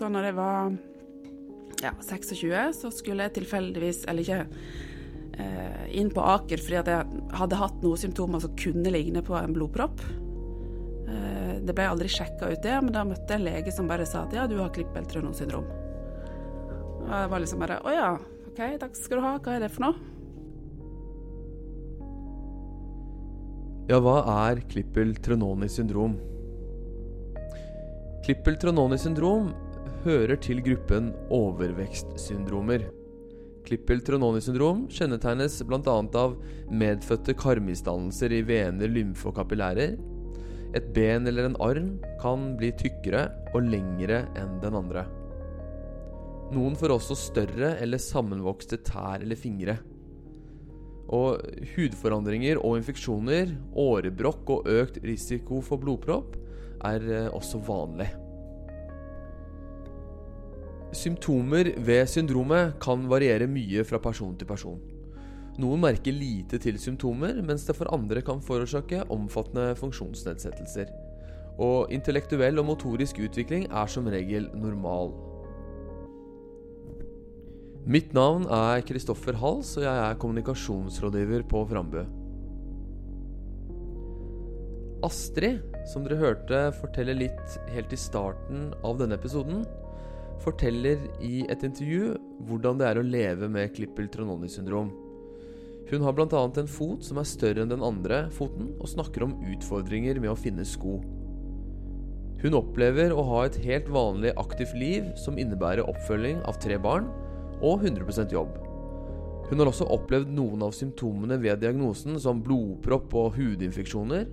Så når jeg var ja, 26, så skulle jeg tilfeldigvis, eller ikke, eh, inn på Aker fordi at jeg hadde hatt noen symptomer som kunne ligne på en blodpropp. Eh, det ble aldri sjekka ut det, men da møtte jeg en lege som bare sa at ja, du har klippbeltrenos-syndrom. Og jeg var liksom bare å ja, OK, takk skal du ha, hva er det for noe? Ja, hva er Klippel-Trononi syndrom? Klippel-Trononi syndrom hører til gruppen overvekstsyndromer. Klippel-Trononi syndrom kjennetegnes bl.a. av medfødte karmisdannelser i vener, lymfe og kapillærer. Et ben eller en arm kan bli tykkere og lengre enn den andre. Noen får også større eller sammenvokste tær eller fingre. Og hudforandringer og infeksjoner, årebrokk og økt risiko for blodpropp er eh, også vanlig. Symptomer ved syndromet kan variere mye fra person til person. Noen merker lite til symptomer, mens det for andre kan forårsake omfattende funksjonsnedsettelser. Og intellektuell og motorisk utvikling er som regel normal. Mitt navn er Kristoffer Hals, og jeg er kommunikasjonsrådgiver på Frambø. Astrid, som dere hørte fortelle litt helt i starten av denne episoden, forteller i et intervju hvordan det er å leve med Klippel-Trononi-syndrom. Hun har bl.a. en fot som er større enn den andre foten, og snakker om utfordringer med å finne sko. Hun opplever å ha et helt vanlig aktivt liv som innebærer oppfølging av tre barn og 100% jobb. Hun har også opplevd noen av symptomene ved diagnosen, som blodpropp og hudinfeksjoner.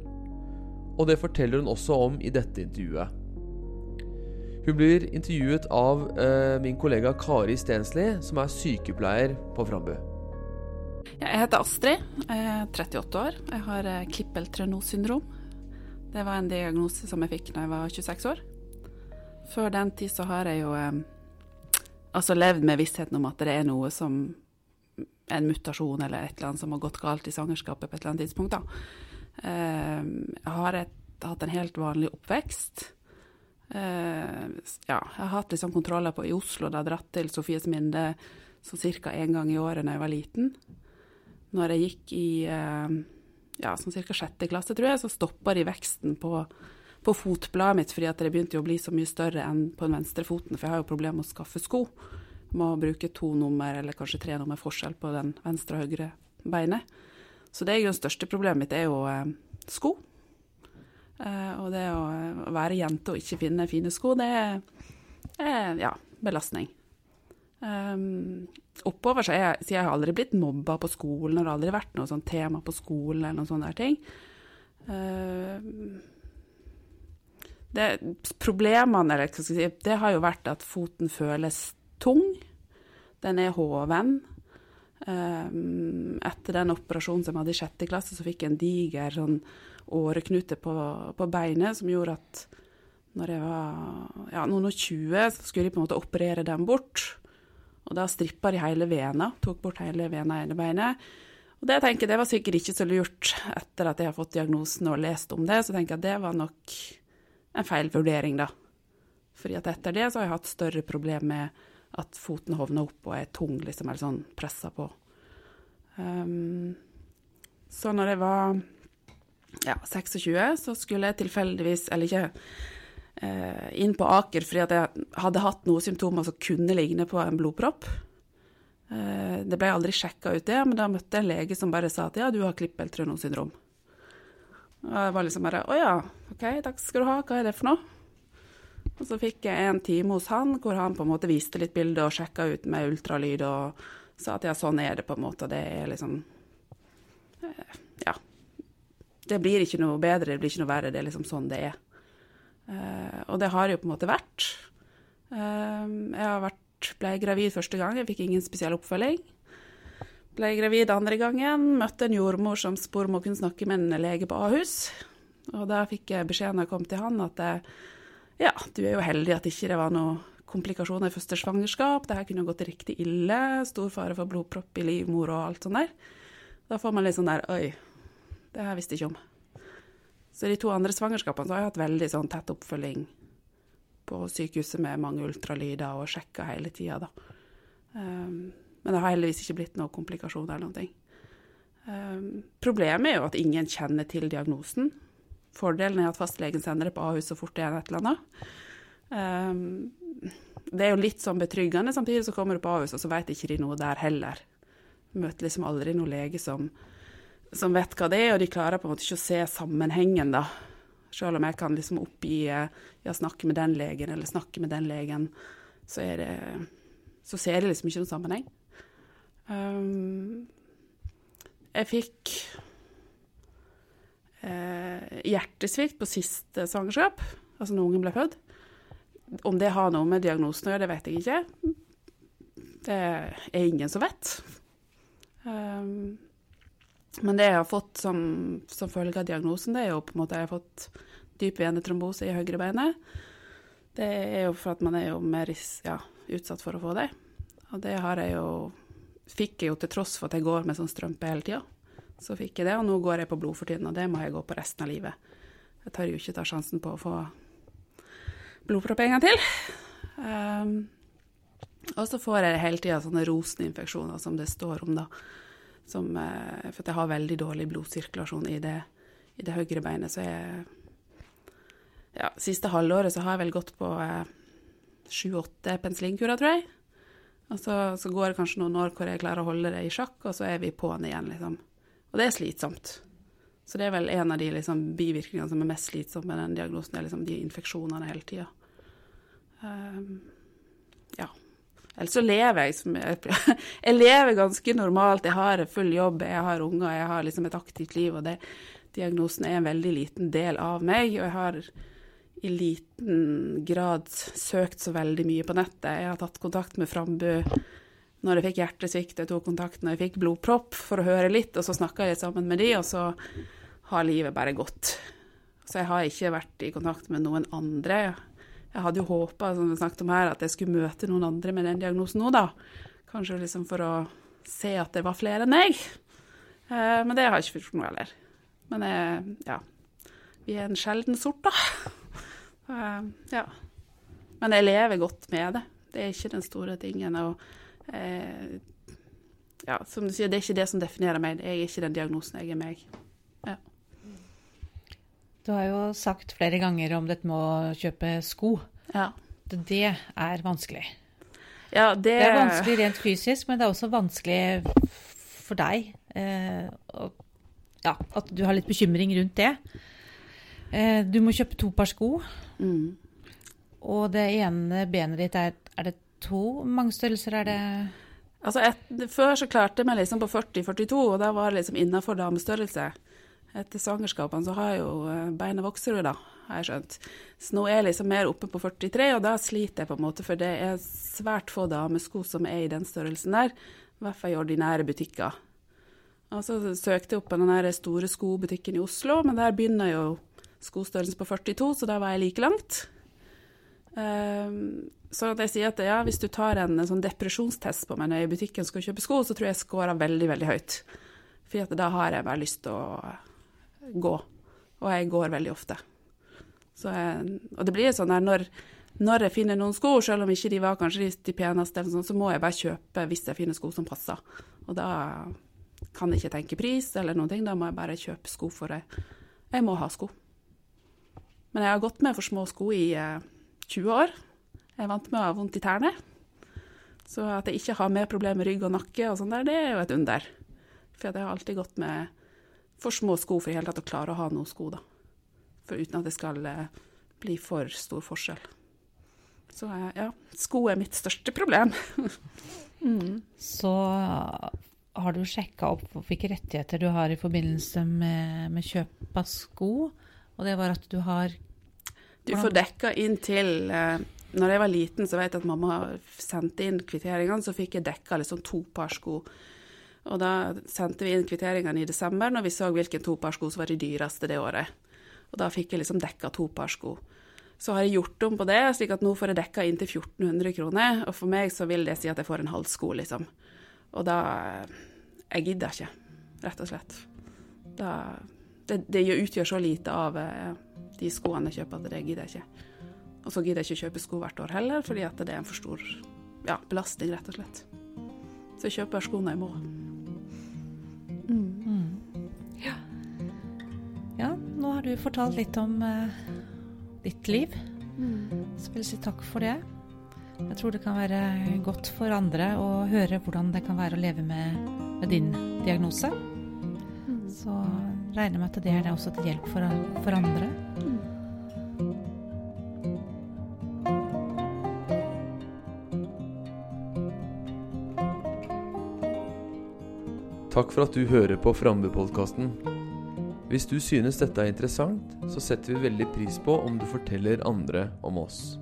Og det forteller hun også om i dette intervjuet. Hun blir intervjuet av eh, min kollega Kari Stensli, som er sykepleier på Frambø. Jeg heter Astrid, jeg er 38 år. Jeg har eh, Klippel-Trenos-syndrom. Det var en diagnose som jeg fikk da jeg var 26 år. Før den tid så har jeg jo eh, altså levd med vissheten om at det er noe som en mutasjon eller et eller annet som har gått galt i svangerskapet på et eller annet tidspunkt. Da. Eh, jeg har hatt en helt vanlig oppvekst. Eh, ja, jeg har hatt liksom kontroller på i Oslo. Da jeg dratt til Sofies Minde sånn ca. én gang i året da jeg var liten. Når jeg gikk i uh, ja, sånn ca. sjette klasse, tror jeg, så stoppa de veksten på på fotbladet mitt fordi at det begynte å bli så mye større enn på den venstre foten, for jeg har jo problemer med å skaffe sko. Må bruke to nummer eller kanskje tre nummer forskjell på den venstre og høyre beinet. Så det er jo det største problemet mitt, er jo uh, sko. Eh, og det å, være jente og ikke finne fine sko, det er, ja, belastning. Um, oppover så, er, så jeg har aldri blitt mobba på skolen, det har aldri vært noe sånn tema på skolen eller noen sånne der ting. Uh, det, problemene, eller hva skal jeg si, det har jo vært at foten føles tung. Den er hoven. Um, etter den operasjonen som jeg hadde i sjette klasse, så fikk jeg en diger sånn åreknute på, på, beinet som gjorde at når jeg var ja, noen og 20, så skulle de på en måte operere den bort. Og da strippa de hele vena, tok bort hele vena i ene beinet. Og det tenker jeg, det var sikkert ikke så lurt etter at jeg har fått diagnosen og lest om det. Så tenker jeg at det var nok en feil vurdering, da. Fordi at etter det så har jeg hatt større problem med at foten hovner opp og er tung, liksom, eller sånn pressa på. Um, så når jeg var ja, 26, så skulle jeg tilfeldigvis, eller ikke, uh, inn på Aker fordi at jeg hadde hatt noen symptomer som kunne ligne på en blodpropp. Uh, det ble aldri sjekka ut det, men da møtte jeg en lege som bare sa at ja, du har Klippel-Tronov-syndrom. Og jeg var liksom bare Å ja, OK, takk skal du ha, hva er det for noe? Og så fikk jeg en time hos han hvor han på en måte viste litt bilder og sjekka ut med ultralyd og sa at ja, sånn er det på en måte, og det er liksom eh. Det blir ikke noe bedre, det blir ikke noe verre, det er liksom sånn det er. Uh, og det har jo på en måte vært. Uh, jeg har vært, ble gravid første gang, jeg fikk ingen spesiell oppfølging. Ble gravid andre gangen, møtte en jordmor som spurte om hun kunne snakke med en lege på Ahus. Og da fikk jeg beskjed når jeg kom til han at ja, du er jo heldig at ikke det var noen komplikasjoner i første svangerskap. Det her kunne gått riktig ille. Stor fare for blodpropp i livmor og alt sånt der. Da får man litt sånn der Oi, det visste jeg ikke om. Så de to andre svangerskapene har jeg hatt veldig sånn tett oppfølging på sykehuset med mange ultralyder og sjekka hele tida, da. Um, men det har heldigvis ikke blitt noen komplikasjoner eller noen ting. Um, problemet er jo at ingen kjenner til diagnosen. Fordelen er at fastlegen sender det på Ahus så fort det er et eller annet. Um, det er jo litt sånn betryggende. Samtidig så kommer du på Ahus, og så vet ikke de noe der heller. Møter liksom aldri noen lege som, som, vet hva det er, og de klarer på en måte ikke å se sammenhengen, da. Selv om jeg kan liksom oppgi ja, snakke med den legen eller snakke med den legen, så, det, så ser de liksom ikke noen sammenheng. Um, jeg fikk eh, hjertesvikt på siste svangerskap, altså når ungen ble født. Om det har noe med diagnosen å gjøre, det vet jeg ikke. Det er ingen som vet. Um, men det jeg har fått som, som, følge av diagnosen, det er jo på en måte jeg har fått dyp venetrombose i høyrebeinet. Det er jo for at man er jo mer ja, utsatt for å få det. Og det har jeg jo fikk jeg jo til tross for at jeg går med sånn strømpe hele tida. Så fikk jeg det, og nå går jeg på blodfortynnende, og det må jeg gå på resten av livet. Jeg tør jo ikke ta sjansen på å få blodpropp en gang til. Um, og så får jeg hele tida sånne roseninfeksjoner som det står om, da. Som, uh, for jeg har veldig dårlig blodsirkulasjon i det, i det høyre beinet. Så jeg Ja, siste halvåret så har jeg vel gått på sju-åtte eh, penicillinkurer, tror jeg. Og så, så, går det kanskje noen år hvor jeg klarer å holde det i sjakk, og så er vi på'n igjen, liksom. Og det er slitsomt. Så det er vel en av de liksom, bivirkningene som er mest slitsomme med den diagnosen, det er liksom de infeksjonene hele tida. Um, ehm. Ellers så lever jeg som jeg, lever ganske normalt. Jeg har full jobb, jeg har unger, jeg har liksom et aktivt liv, og det, diagnosen er en veldig liten del av meg. Og jeg har i liten grad søkt så veldig mye på nettet. Jeg har tatt kontakt med Frambu når jeg fikk hjertesvikt, jeg tok kontakt når jeg fikk blodpropp, for å høre litt, og så snakka jeg sammen med de, og så har livet bare gått. Så jeg har ikke vært i kontakt med noen andre. Jeg hadde jo håpa, som vi snakket om her, at jeg skulle møte noen andre med den diagnosen nå, da. Kanskje liksom for å se at det var flere enn meg. Eh, men det har jeg ikke gjort noe heller. Men jeg, ja. Vi er en sjelden sort, da. Uh, ja. Men jeg lever godt med det. Det er ikke den store tingen. Og ja, som du sier, det er ikke det som definerer meg. Jeg er ikke den diagnosen. Jeg er meg. Ja. Du har jo sagt flere ganger om dette med å kjøpe sko. Ja. Det er vanskelig. Ja, det... det er vanskelig rent fysisk, men det er også vanskelig for deg. Eh, og, ja, at du har litt bekymring rundt det. Eh, du må kjøpe to par sko. Mm. Og det ene benet ditt er Er det to? mange størrelser er det? Altså et, Før så klarte jeg meg liksom på 40-42, og da var det liksom innafor damestørrelse. Etter svangerskapene så har jo eh, beina jo da, har jeg skjønt. Så nå er jeg liksom mer oppe på 43, og da sliter jeg på en måte, for det er svært få damesko som er i den størrelsen der. I hvert fall i ordinære butikker. Og så søkte jeg opp på den store skobutikken i Oslo, men der begynner jo skostørrelsen på 42, så da var jeg like langt. Um, så jeg sier at ja, hvis du tar en, sånn depresjonstest på meg når jeg er i butikken skal kjøpe sko, så tror jeg jeg scorer veldig, veldig høyt. For da har jeg bare lyst til å gå. Og jeg går veldig ofte. Jeg, og det blir sånn her når, når, jeg finner noen sko, selv om ikke de var kanskje de peneste, så må jeg bare kjøpe hvis jeg finner sko som passer. Og da kan jeg ikke tenke pris eller noen ting, da må jeg bare kjøpe sko for jeg, jeg må ha sko. Men jeg har gått med for små sko i eh, 20 år. Jeg er vant med å ha vondt i tærne. Så at jeg ikke har mer problemer med rygg og nakke og sånn der, det er jo et under. For jeg har alltid gått med for små sko for i hele tatt å klare å ha noen sko, da. For uten at det skal eh, bli for stor forskjell. Så eh, ja, sko er mitt største problem. mm. Så har du sjekka opp hvilke rettigheter du har i forbindelse med, med kjøp av sko? Og det var at du har Du får dekka inn til eh, Når jeg var liten, så vet jeg at mamma sendte inn kvitteringene, så fikk jeg dekka liksom to par sko. Og da sendte vi inn kvitteringene i desember, når vi så hvilken to par sko som var de dyreste det året. Og da fikk jeg liksom dekka to par sko. Så har jeg gjort om på det, slik at nå får jeg dekka inntil 1400 kroner. Og for meg så vil det si at jeg får en halv sko, liksom. Og da Jeg gidder ikke, rett og slett. Da det, det, utgjør så lite av eh, de skoene jeg kjøper at det gidder jeg ikke. Og så gidder jeg ikke kjøpe sko hvert år heller, fordi at det er en for stor ja, belastning, rett og slett. Så jeg kjøper skoene jeg må. Nå har du fortalt litt om eh, ditt liv. Så vil jeg si takk for det. Jeg tror det kan være godt for andre å høre hvordan det kan være å leve med, med din diagnose. Så regner med at det er det også til hjelp for, for andre. Takk for at du hører på Frambepodkasten. Hvis du synes dette er interessant, så setter vi veldig pris på om du forteller andre om oss.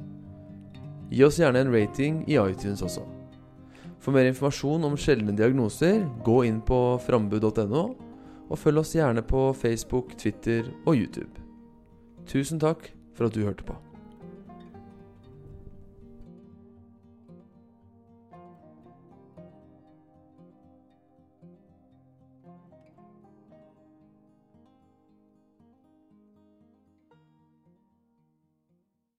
Gi oss gjerne en rating i iTunes også. For mer informasjon om sjeldne diagnoser, gå inn på frambu.no, og følg oss gjerne på Facebook, Twitter og YouTube. Tusen takk for at du hørte på.